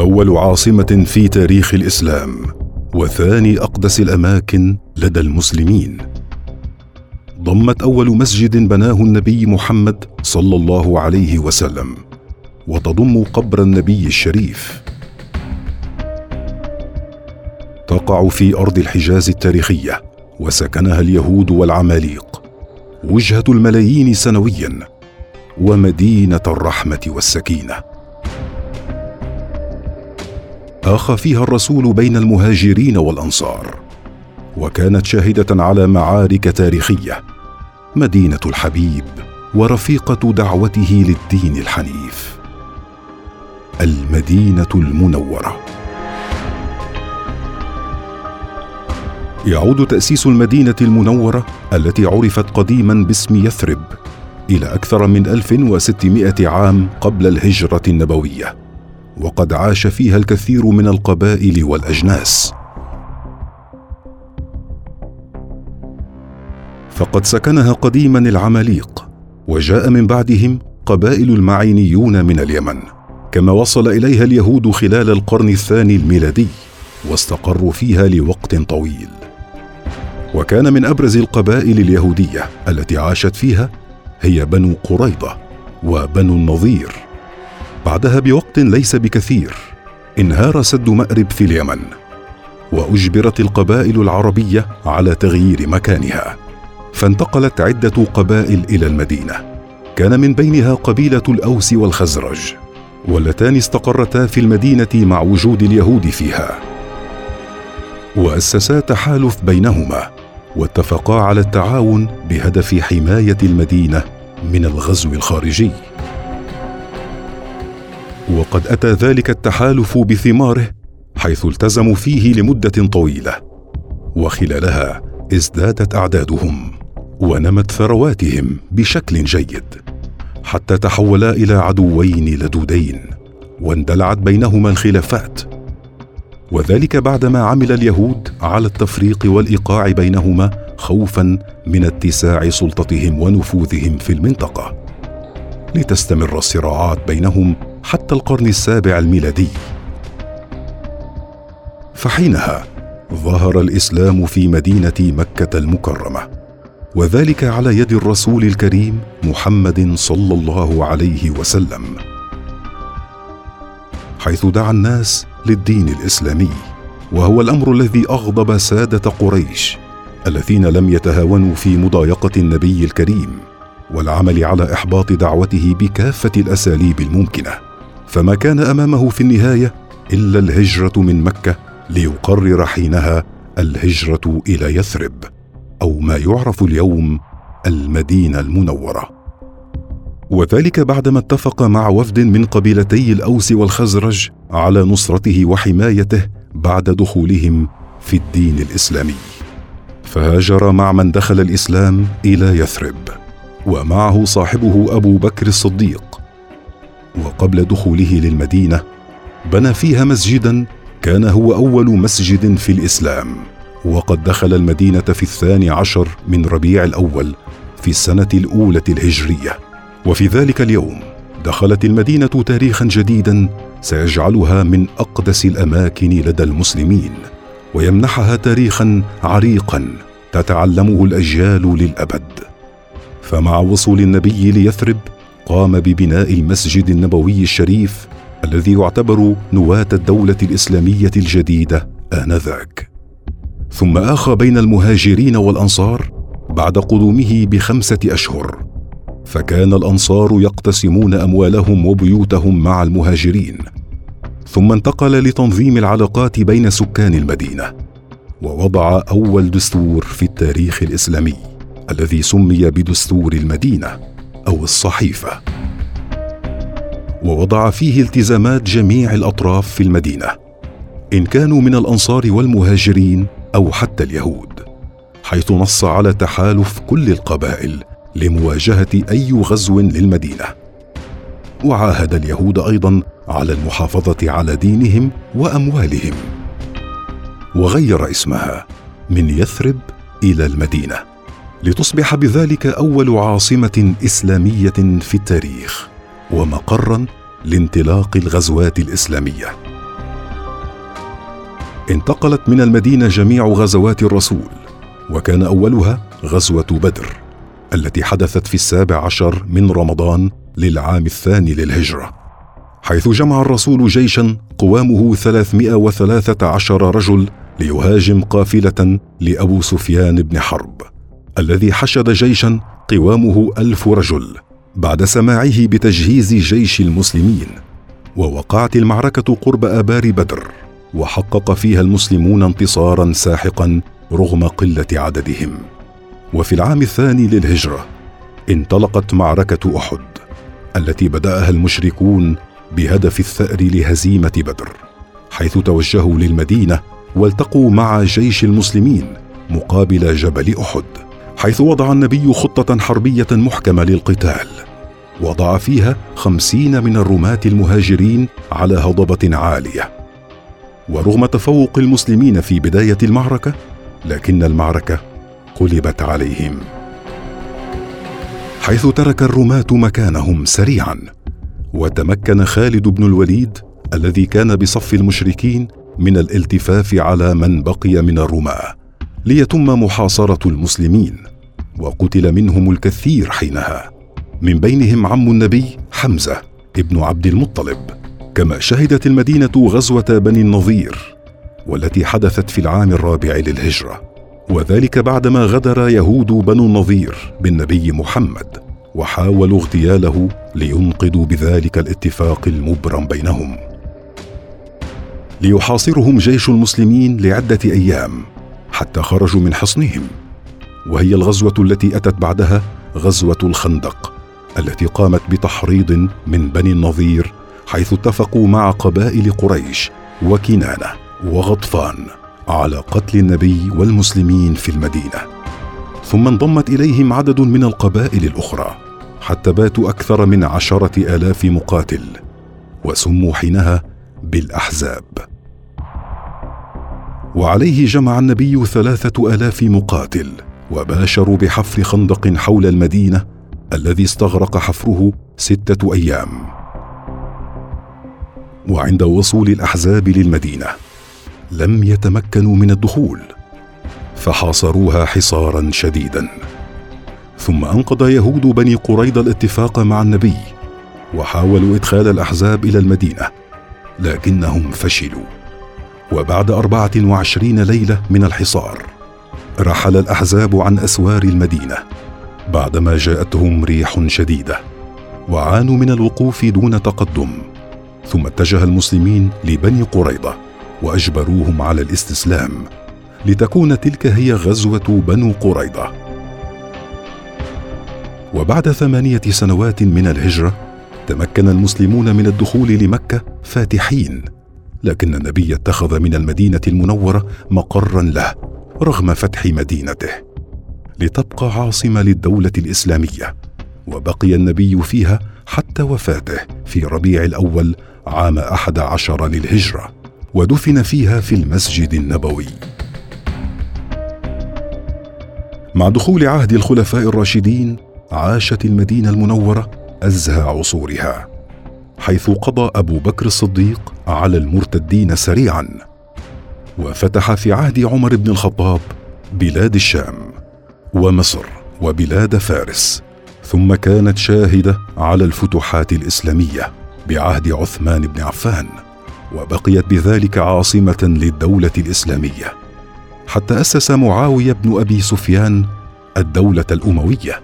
أول عاصمة في تاريخ الإسلام وثاني أقدس الأماكن لدى المسلمين. ضمت أول مسجد بناه النبي محمد صلى الله عليه وسلم وتضم قبر النبي الشريف. تقع في أرض الحجاز التاريخية وسكنها اليهود والعماليق. وجهة الملايين سنويا ومدينة الرحمة والسكينة. اخى فيها الرسول بين المهاجرين والأنصار. وكانت شاهدة على معارك تاريخية. مدينة الحبيب ورفيقة دعوته للدين الحنيف. المدينة المنورة. يعود تأسيس المدينة المنورة التي عرفت قديما باسم يثرب إلى أكثر من 1600 عام قبل الهجرة النبوية. وقد عاش فيها الكثير من القبائل والأجناس. فقد سكنها قديما العماليق وجاء من بعدهم قبائل المعينيون من اليمن كما وصل إليها اليهود خلال القرن الثاني الميلادي واستقروا فيها لوقت طويل. وكان من أبرز القبائل اليهودية التي عاشت فيها هي بنو قريضة وبنو النظير. بعدها بوقت ليس بكثير انهار سد مأرب في اليمن وأجبرت القبائل العربية على تغيير مكانها فانتقلت عدة قبائل إلى المدينة. كان من بينها قبيلة الأوس والخزرج واللتان استقرتا في المدينة مع وجود اليهود فيها. وأسسا تحالف بينهما واتفقا على التعاون بهدف حماية المدينة من الغزو الخارجي. وقد أتى ذلك التحالف بثماره حيث التزموا فيه لمدة طويلة. وخلالها ازدادت أعدادهم ونمت ثرواتهم بشكل جيد حتى تحولا إلى عدوين لدودين واندلعت بينهما الخلافات. وذلك بعدما عمل اليهود على التفريق والإيقاع بينهما خوفا من اتساع سلطتهم ونفوذهم في المنطقة. لتستمر الصراعات بينهم حتى القرن السابع الميلادي. فحينها ظهر الإسلام في مدينة مكة المكرمة وذلك على يد الرسول الكريم محمد صلى الله عليه وسلم حيث دعا الناس للدين الإسلامي وهو الأمر الذي أغضب سادة قريش الذين لم يتهاونوا في مضايقة النبي الكريم والعمل على إحباط دعوته بكافة الأساليب الممكنة. فما كان أمامه في النهاية إلا الهجرة من مكة ليقرر حينها الهجرة إلى يثرب أو ما يعرف اليوم المدينة المنورة. وذلك بعدما اتفق مع وفد من قبيلتي الأوس والخزرج على نصرته وحمايته بعد دخولهم في الدين الإسلامي. فهاجر مع من دخل الإسلام إلى يثرب ومعه صاحبه أبو بكر الصديق. وقبل دخوله للمدينة بنى فيها مسجدا كان هو أول مسجد في الإسلام. وقد دخل المدينة في الثاني عشر من ربيع الأول في السنة الأولى الهجرية. وفي ذلك اليوم دخلت المدينة تاريخا جديدا سيجعلها من أقدس الأماكن لدى المسلمين ويمنحها تاريخا عريقا تتعلمه الأجيال للأبد. فمع وصول النبي ليثرب قام ببناء المسجد النبوي الشريف الذي يعتبر نواة الدولة الإسلامية الجديدة آنذاك. ثم اخى بين المهاجرين والأنصار بعد قدومه بخمسة أشهر. فكان الأنصار يقتسمون أموالهم وبيوتهم مع المهاجرين. ثم انتقل لتنظيم العلاقات بين سكان المدينة. ووضع أول دستور في التاريخ الإسلامي الذي سمي بدستور المدينة أو الصحيفة. ووضع فيه التزامات جميع الأطراف في المدينة إن كانوا من الأنصار والمهاجرين أو حتى اليهود حيث نص على تحالف كل القبائل لمواجهة أي غزو للمدينة. وعاهد اليهود أيضا على المحافظة على دينهم وأموالهم. وغير اسمها من يثرب إلى المدينة لتصبح بذلك أول عاصمة إسلامية في التاريخ. ومقرا لانطلاق الغزوات الإسلامية. انتقلت من المدينة جميع غزوات الرسول وكان أولها غزوة بدر التي حدثت في السابع عشر من رمضان للعام الثاني للهجرة حيث جمع الرسول جيشا قوامه 313 رجل ليهاجم قافلة لأبو سفيان بن حرب الذي حشد جيشا قوامه ألف رجل. بعد سماعه بتجهيز جيش المسلمين ووقعت المعركة قرب آبار بدر وحقق فيها المسلمون انتصارا ساحقا رغم قلة عددهم. وفي العام الثاني للهجرة انطلقت معركة أحد التي بدأها المشركون بهدف الثأر لهزيمة بدر حيث توجهوا للمدينة والتقوا مع جيش المسلمين مقابل جبل أحد. حيث وضع النبي خطة حربية محكمة للقتال وضع فيها خمسين من الرماة المهاجرين على هضبة عالية. ورغم تفوق المسلمين في بداية المعركة لكن المعركة قلبت عليهم. حيث ترك الرماة مكانهم سريعا وتمكن خالد بن الوليد الذي كان بصف المشركين من الالتفاف على من بقي من الرماة. ليتم محاصرة المسلمين وقتل منهم الكثير حينها. من بينهم عم النبي حمزة ابن عبد المطلب كما شهدت المدينة غزوة بني النظير والتي حدثت في العام الرابع للهجرة. وذلك بعدما غدر يهود بنو النظير بالنبي محمد وحاولوا اغتياله لينقذوا بذلك الاتفاق المبرم بينهم. ليحاصرهم جيش المسلمين لعدة أيام. حتى خرجوا من حصنهم. وهي الغزوة التي أتت بعدها غزوة الخندق التي قامت بتحريض من بني النظير حيث اتفقوا مع قبائل قريش وكنانة وغطفان على قتل النبي والمسلمين في المدينة. ثم انضمت إليهم عدد من القبائل الأخرى حتى باتوا أكثر من عشرة آلاف مقاتل وسموا حينها بالأحزاب. وعليه جمع النبي ثلاثة آلاف مقاتل وباشروا بحفر خندق حول المدينة الذي استغرق حفره ستة أيام. وعند وصول الأحزاب للمدينة لم يتمكنوا من الدخول فحاصروها حصارا شديدا. ثم أنقض يهود بني قريضه الاتفاق مع النبي وحاولوا إدخال الأحزاب إلى المدينة لكنهم فشلوا. وبعد أربعة وعشرين ليلة من الحصار رحل الأحزاب عن أسوار المدينة بعدما جاءتهم ريح شديدة وعانوا من الوقوف دون تقدم ثم اتجه المسلمين لبني قريضة وأجبروهم على الاستسلام لتكون تلك هي غزوة بنو قريضة. وبعد ثمانية سنوات من الهجرة تمكن المسلمون من الدخول لمكة فاتحين لكن النبي اتخذ من المدينة المنورة مقرا له رغم فتح مدينته لتبقى عاصمة للدولة الإسلامية وبقي النبي فيها حتى وفاته في ربيع الأول عام أحد عشر للهجرة ودفن فيها في المسجد النبوي. مع دخول عهد الخلفاء الراشدين عاشت المدينة المنورة أزهى عصورها. حيث قضى أبو بكر الصديق على المرتدين سريعا وفتح في عهد عمر بن الخطاب بلاد الشام ومصر وبلاد فارس ثم كانت شاهدة على الفتوحات الإسلامية بعهد عثمان بن عفان وبقيت بذلك عاصمة للدولة الإسلامية حتى أسس معاوية بن أبي سفيان الدولة الأموية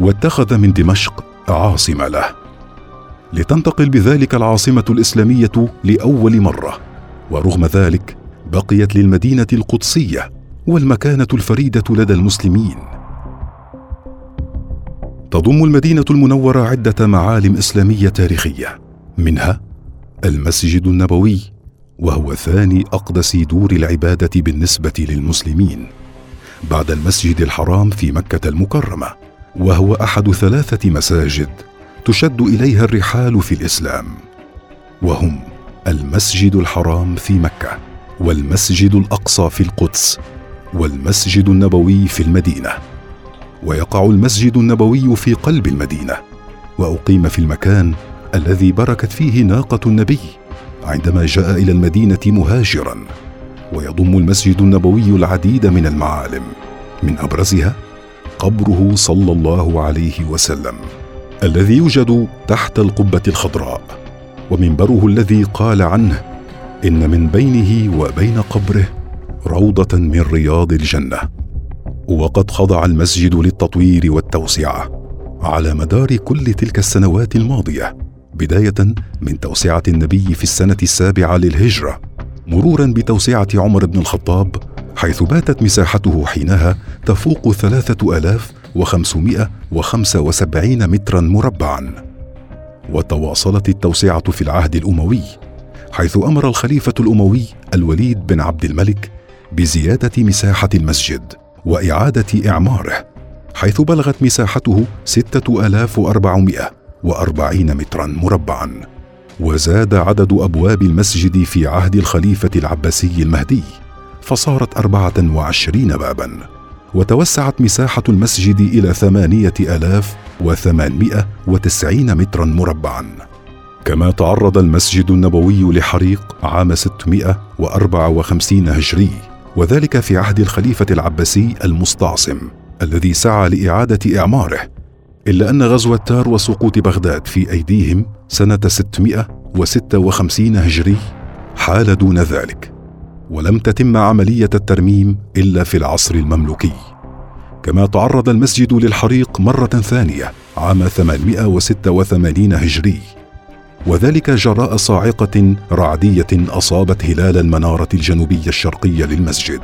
واتخذ من دمشق عاصمة له. لتنتقل بذلك العاصمة الإسلامية لأول مرة. ورغم ذلك بقيت للمدينة القدسية والمكانة الفريدة لدى المسلمين. تضم المدينة المنورة عدة معالم إسلامية تاريخية. منها المسجد النبوي وهو ثاني أقدس دور العبادة بالنسبة للمسلمين. بعد المسجد الحرام في مكة المكرمة وهو أحد ثلاثة مساجد. تشد إليها الرحال في الإسلام. وهم المسجد الحرام في مكة والمسجد الأقصى في القدس والمسجد النبوي في المدينة. ويقع المسجد النبوي في قلب المدينة. وأقيم في المكان الذي بركت فيه ناقة النبي عندما جاء إلى المدينة مهاجرا. ويضم المسجد النبوي العديد من المعالم. من أبرزها قبره صلى الله عليه وسلم. الذي يوجد تحت القبة الخضراء ومنبره الذي قال عنه إن من بينه وبين قبره روضة من رياض الجنة. وقد خضع المسجد للتطوير والتوسعة على مدار كل تلك السنوات الماضية بداية من توسعة النبي في السنة السابعة للهجرة مرورا بتوسعة عمر بن الخطاب حيث باتت مساحته حينها تفوق ثلاثة آلاف وسبعين مترا مربعا. وتواصلت التوسعة في العهد الأموي حيث أمر الخليفة الأموي الوليد بن عبد الملك بزيادة مساحة المسجد وإعادة إعماره حيث بلغت مساحته ستة آلاف وأربعمائة وأربعين مترا مربعا. وزاد عدد أبواب المسجد في عهد الخليفة العباسي المهدي فصارت أربعة وعشرين بابا. وتوسعت مساحة المسجد إلى ثمانية آلاف وثمانمائة وتسعين مترا مربعا. كما تعرض المسجد النبوي لحريق عام 654 هجري وذلك في عهد الخليفة العباسي المستعصم الذي سعى لإعادة إعماره إلا أن غزو التار وسقوط بغداد في أيديهم سنة 656 هجري حال دون ذلك. ولم تتم عملية الترميم إلا في العصر المملوكي. كما تعرض المسجد للحريق مرة ثانية عام 886 هجري. وذلك جراء صاعقة رعدية أصابت هلال المنارة الجنوبية الشرقية للمسجد.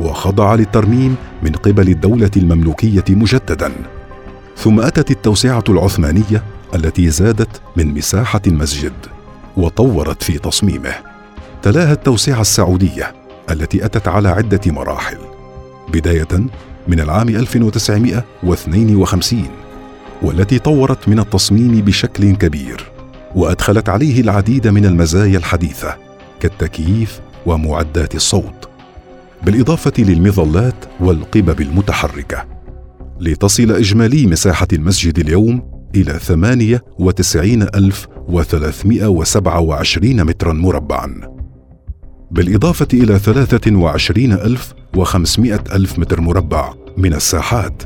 وخضع للترميم من قبل الدولة المملوكية مجددا. ثم أتت التوسعة العثمانية التي زادت من مساحة المسجد وطورت في تصميمه. تلاها التوسعه السعودية التي أتت على عدة مراحل. بداية من العام 1952 والتي طورت من التصميم بشكل كبير وأدخلت عليه العديد من المزايا الحديثة كالتكييف ومعدات الصوت بالإضافة للمظلات والقبب المتحركة. لتصل إجمالي مساحة المسجد اليوم وسبعة وعشرين مترا مربعا. وعشرين ألف وخمسمائة ألف متر مربع من الساحات.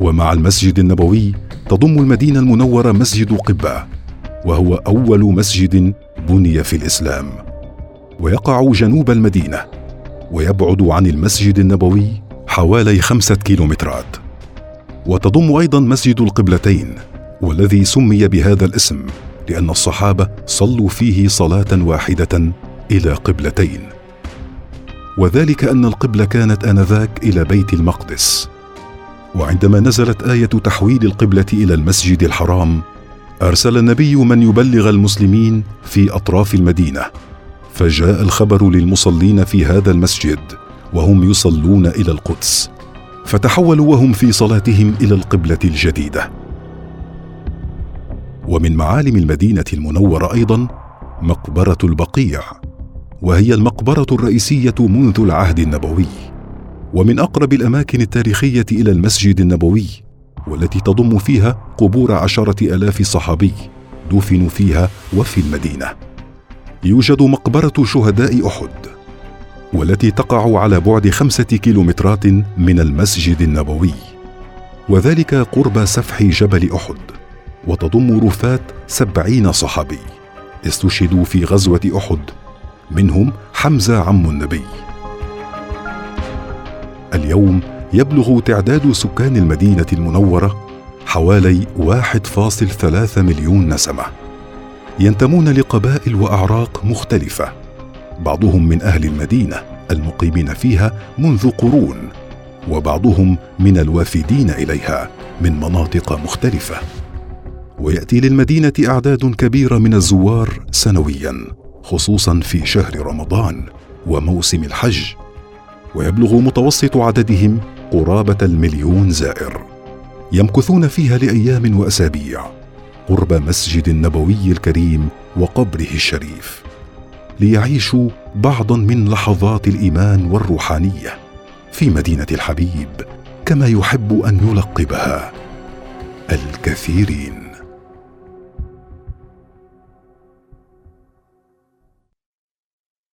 ومع المسجد النبوي تضم المدينة المنورة مسجد قبة وهو أول مسجد بني في الإسلام. ويقع جنوب المدينة ويبعد عن المسجد النبوي حوالي خمسة كيلومترات. وتضم أيضا مسجد القبلتين والذي سمي بهذا الاسم لأن الصحابة صلوا فيه صلاة واحدة إلى قبلتين. وذلك أن القبلة كانت آنذاك إلى بيت المقدس. وعندما نزلت آية تحويل القبلة إلى المسجد الحرام أرسل النبي من يبلغ المسلمين في أطراف المدينة. فجاء الخبر للمصلين في هذا المسجد وهم يصلون إلى القدس. فتحولوا وهم في صلاتهم إلى القبلة الجديدة. ومن معالم المدينة المنورة أيضا مقبرة البقيع. وهي المقبرة الرئيسية منذ العهد النبوي. ومن أقرب الأماكن التاريخية إلى المسجد النبوي والتي تضم فيها قبور عشرة آلاف صحابي دفنوا فيها وفي المدينة. يوجد مقبرة شهداء أحد والتي تقع على بعد خمسة كيلومترات من المسجد النبوي. وذلك قرب سفح جبل أحد وتضم رفات سبعين صحابي استشهدوا في غزوة أحد منهم حمزة عم النبي. اليوم يبلغ تعداد سكان المدينة المنورة حوالي 1.3 مليون نسمة. ينتمون لقبائل وأعراق مختلفة. بعضهم من أهل المدينة المقيمين فيها منذ قرون وبعضهم من الوافدين إليها من مناطق مختلفة. ويأتي للمدينة أعداد كبيرة من الزوار سنويا. خصوصا في شهر رمضان وموسم الحج ويبلغ متوسط عددهم قرابة المليون زائر. يمكثون فيها لأيام وأسابيع قرب مسجد النبوي الكريم وقبره الشريف ليعيشوا بعضا من لحظات الإيمان والروحانية في مدينة الحبيب كما يحب أن يلقبها الكثيرين.